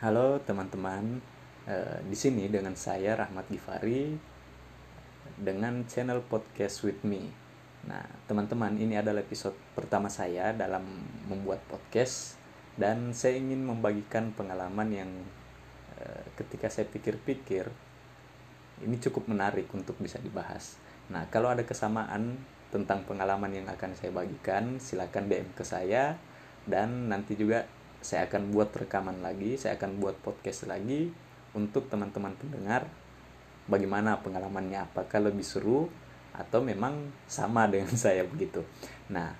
Halo teman-teman, Eh, di sini dengan saya Rahmat Gifari dengan channel podcast with me. Nah, teman-teman, ini adalah episode pertama saya dalam membuat podcast dan saya ingin membagikan pengalaman yang eh, ketika saya pikir-pikir ini cukup menarik untuk bisa dibahas. Nah, kalau ada kesamaan tentang pengalaman yang akan saya bagikan, silakan DM ke saya dan nanti juga saya akan buat rekaman lagi, saya akan buat podcast lagi untuk teman-teman pendengar. Bagaimana pengalamannya? Apakah lebih seru atau memang sama dengan saya begitu? Nah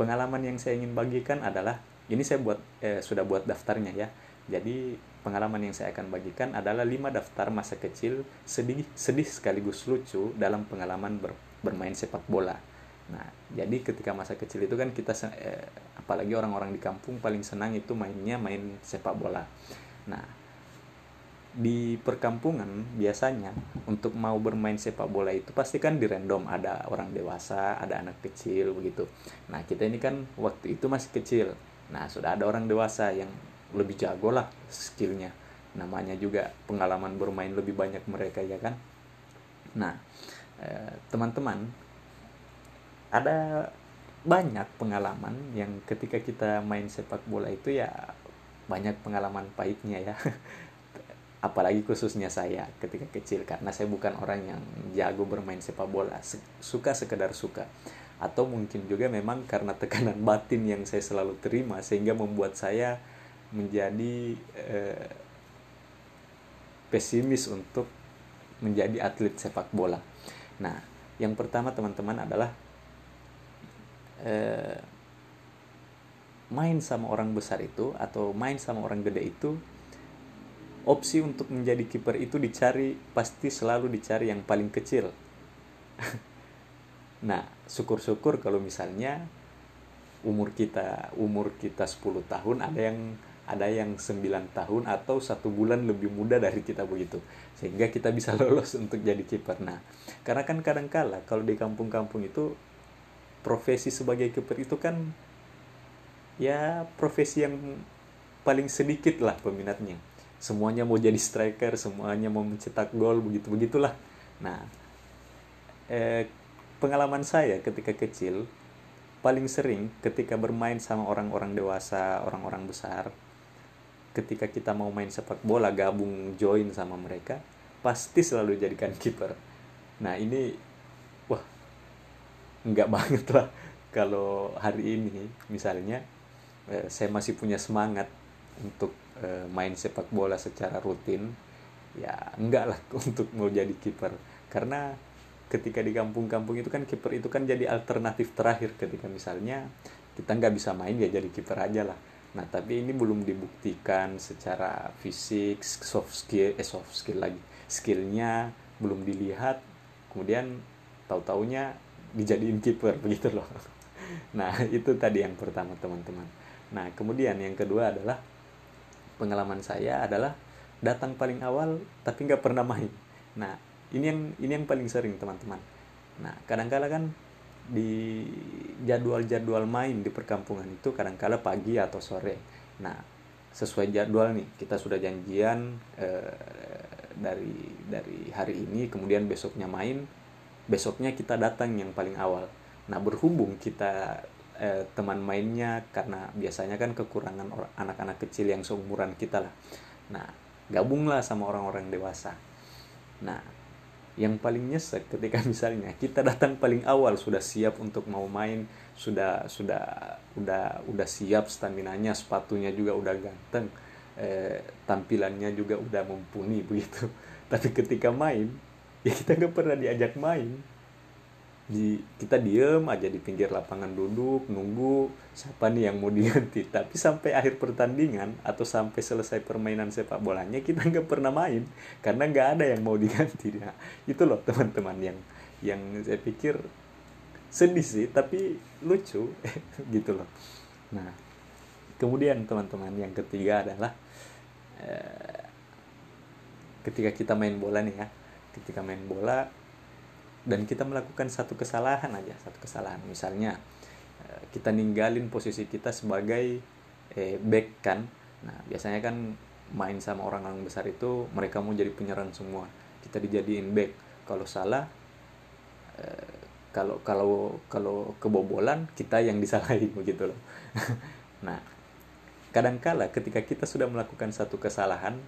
pengalaman yang saya ingin bagikan adalah ini saya buat eh, sudah buat daftarnya ya. Jadi pengalaman yang saya akan bagikan adalah lima daftar masa kecil sedih sedih sekaligus lucu dalam pengalaman ber, bermain sepak bola. Nah jadi ketika masa kecil itu kan kita eh, apalagi orang-orang di kampung paling senang itu mainnya main sepak bola. Nah di perkampungan biasanya untuk mau bermain sepak bola itu pasti kan di random ada orang dewasa ada anak kecil begitu. Nah kita ini kan waktu itu masih kecil. Nah sudah ada orang dewasa yang lebih jago lah skillnya. Namanya juga pengalaman bermain lebih banyak mereka ya kan? Nah eh, teman-teman ada banyak pengalaman yang ketika kita main sepak bola itu ya banyak pengalaman pahitnya ya apalagi khususnya saya ketika kecil karena saya bukan orang yang jago bermain sepak bola suka sekedar suka atau mungkin juga memang karena tekanan batin yang saya selalu terima sehingga membuat saya menjadi eh, pesimis untuk menjadi atlet sepak bola. Nah, yang pertama teman-teman adalah eh, main sama orang besar itu atau main sama orang gede itu opsi untuk menjadi kiper itu dicari pasti selalu dicari yang paling kecil. nah, syukur-syukur kalau misalnya umur kita umur kita 10 tahun ada yang ada yang 9 tahun atau satu bulan lebih muda dari kita begitu sehingga kita bisa lolos untuk jadi kiper nah karena kan kadang kala kalau di kampung-kampung itu profesi sebagai kiper itu kan ya profesi yang paling sedikit lah peminatnya. Semuanya mau jadi striker semuanya mau mencetak gol begitu begitulah. Nah eh, pengalaman saya ketika kecil paling sering ketika bermain sama orang-orang dewasa orang-orang besar ketika kita mau main sepak bola gabung join sama mereka pasti selalu jadikan kiper nah ini nggak banget lah. Kalau hari ini misalnya eh, saya masih punya semangat untuk e, main sepak bola secara rutin ya enggak lah untuk mau jadi kiper. Karena ketika di kampung-kampung itu kan kiper itu kan jadi alternatif terakhir. Ketika misalnya kita nggak bisa main ya jadi kiper aja lah. Nah tapi ini belum dibuktikan secara fisik soft skill eh soft skill lagi. Skillnya belum dilihat. Kemudian tahu taunya dijadiin kiper begitu loh. Nah itu tadi yang pertama teman-teman. Nah kemudian yang kedua adalah pengalaman saya adalah datang paling awal tapi nggak pernah main. Nah ini yang ini yang paling sering teman-teman. Nah kadang-kala kan di jadwal-jadwal main di perkampungan itu kadang-kala pagi atau sore. Nah sesuai jadwal nih kita sudah janjian eh, dari dari hari ini kemudian besoknya main besoknya kita datang yang paling awal. Nah berhubung kita eh, teman mainnya karena biasanya kan kekurangan anak-anak kecil yang seumuran kita lah. Nah gabunglah sama orang-orang dewasa. Nah yang paling nyesek ketika misalnya kita datang paling awal sudah siap untuk mau main sudah sudah udah udah siap stamina nya sepatunya juga udah ganteng eh, tampilannya juga udah mumpuni begitu. Tapi ketika main ya kita nggak pernah diajak main. Di kita diem aja di pinggir lapangan duduk nunggu siapa nih yang mau diganti. Tapi sampai akhir pertandingan atau sampai selesai permainan sepak bolanya kita nggak pernah main. Karena nggak ada yang mau diganti. Nah, itu loh teman-teman yang yang saya pikir sedih sih tapi lucu. Gitu loh. Nah kemudian teman-teman yang ketiga adalah eh, ketika kita main bola nih ya ketika main bola dan kita melakukan satu kesalahan aja satu kesalahan. Misalnya eh, kita ninggalin posisi kita sebagai eh, back kan. Nah biasanya kan main sama orang-orang besar itu mereka mau jadi penyerang semua. Kita dijadiin back. Kalau salah eh, kalau kalau kalau kebobolan kita yang disalahin begitu loh. Nah kadangkala ketika kita sudah melakukan satu kesalahan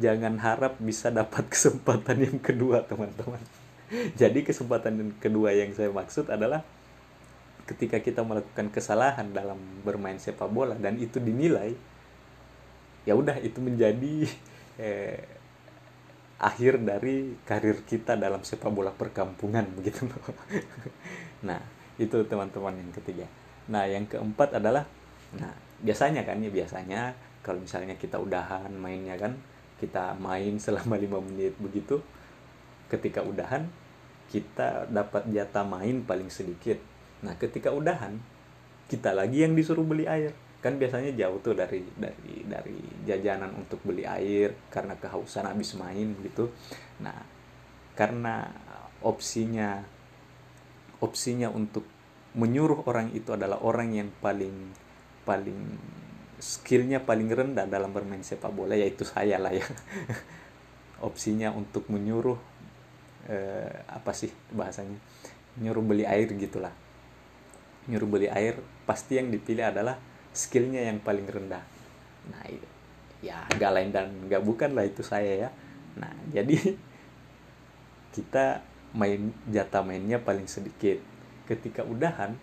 jangan harap bisa dapat kesempatan yang kedua teman-teman. Jadi kesempatan yang kedua yang saya maksud adalah ketika kita melakukan kesalahan dalam bermain sepak bola dan itu dinilai ya udah itu menjadi eh, akhir dari karir kita dalam sepak bola perkampungan begitu. Nah itu teman-teman yang ketiga. Nah yang keempat adalah nah biasanya kan ya biasanya kalau misalnya kita udahan mainnya kan kita main selama lima menit begitu ketika udahan kita dapat jatah main paling sedikit. Nah ketika udahan kita lagi yang disuruh beli air. Kan biasanya jauh tuh dari dari dari jajanan untuk beli air karena kehausan habis main gitu. Nah karena opsinya opsinya untuk menyuruh orang itu adalah orang yang paling paling skillnya paling rendah dalam bermain sepak bola yaitu saya lah ya. Opsinya untuk menyuruh eh, apa sih bahasanya? Nyuruh beli air gitulah. Nyuruh beli air pasti yang dipilih adalah skillnya yang paling rendah. Nah ya gak lain dan gak bukan lah itu saya ya. Nah jadi kita main jatah mainnya paling sedikit. Ketika udahan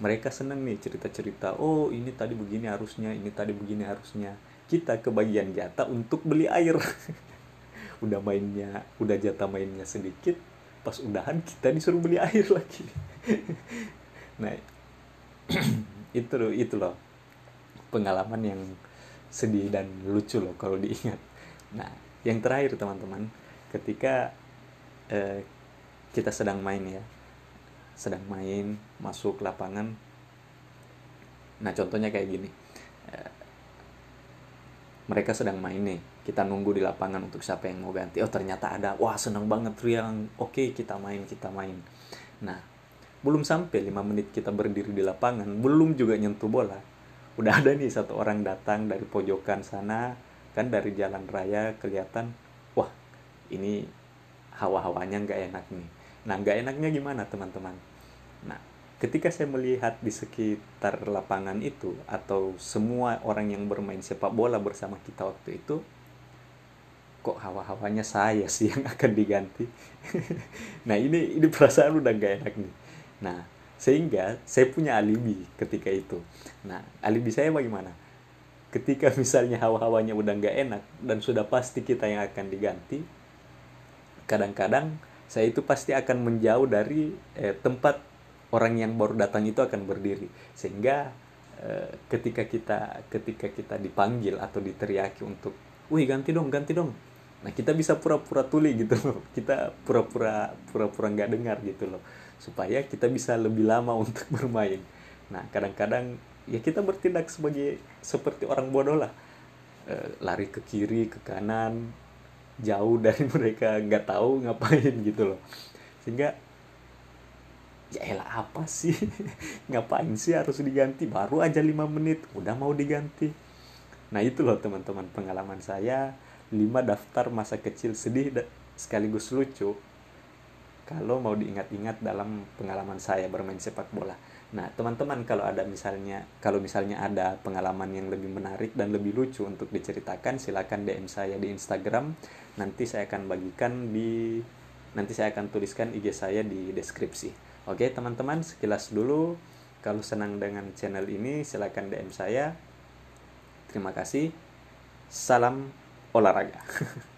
mereka seneng nih cerita-cerita oh ini tadi begini harusnya ini tadi begini harusnya. Kita kebagian jatah untuk beli air. Udah mainnya udah jatah mainnya sedikit pas udahan kita disuruh beli air lagi. Nah itu loh itu loh pengalaman yang sedih dan lucu loh kalau diingat. Nah yang terakhir teman-teman ketika eh, kita sedang main ya sedang main masuk lapangan. Nah contohnya kayak gini. Eh, mereka sedang main nih. Kita nunggu di lapangan untuk siapa yang mau ganti. Oh ternyata ada. Wah seneng banget Riang. Oke kita main kita main. Nah belum sampai lima menit kita berdiri di lapangan belum juga nyentuh bola. Udah ada nih satu orang datang dari pojokan sana kan dari jalan raya kelihatan wah ini hawa-hawanya nggak enak nih. Nah nggak enaknya gimana teman-teman Nah, ketika saya melihat di sekitar lapangan itu atau semua orang yang bermain sepak bola bersama kita waktu itu, kok hawa-hawanya saya sih yang akan diganti. nah, ini ini perasaan udah gak enak nih. Nah, sehingga saya punya alibi ketika itu. Nah, alibi saya bagaimana? Ketika misalnya hawa-hawanya udah gak enak dan sudah pasti kita yang akan diganti, kadang-kadang saya itu pasti akan menjauh dari eh, tempat orang yang baru datang itu akan berdiri. Sehingga eh, ketika kita ketika kita dipanggil atau diteriaki untuk wih ganti dong ganti dong. Nah kita bisa pura-pura tuli gitu loh. Kita pura-pura pura-pura nggak dengar gitu loh. Supaya kita bisa lebih lama untuk bermain. Nah kadang-kadang ya kita bertindak sebagai seperti orang bodoh lah. E, lari ke kiri ke kanan jauh dari mereka nggak tahu ngapain gitu loh. Sehingga ya elah apa sih ngapain sih harus diganti baru aja lima menit udah mau diganti nah itu loh teman-teman pengalaman saya lima daftar masa kecil sedih sekaligus lucu kalau mau diingat-ingat dalam pengalaman saya bermain sepak bola. Nah, teman-teman kalau ada misalnya kalau misalnya ada pengalaman yang lebih menarik dan lebih lucu untuk diceritakan, silakan DM saya di Instagram. Nanti saya akan bagikan di nanti saya akan tuliskan IG saya di deskripsi. Oke teman-teman sekilas dulu kalau senang dengan channel ini silahkan DM saya. Terima kasih. Salam olahraga.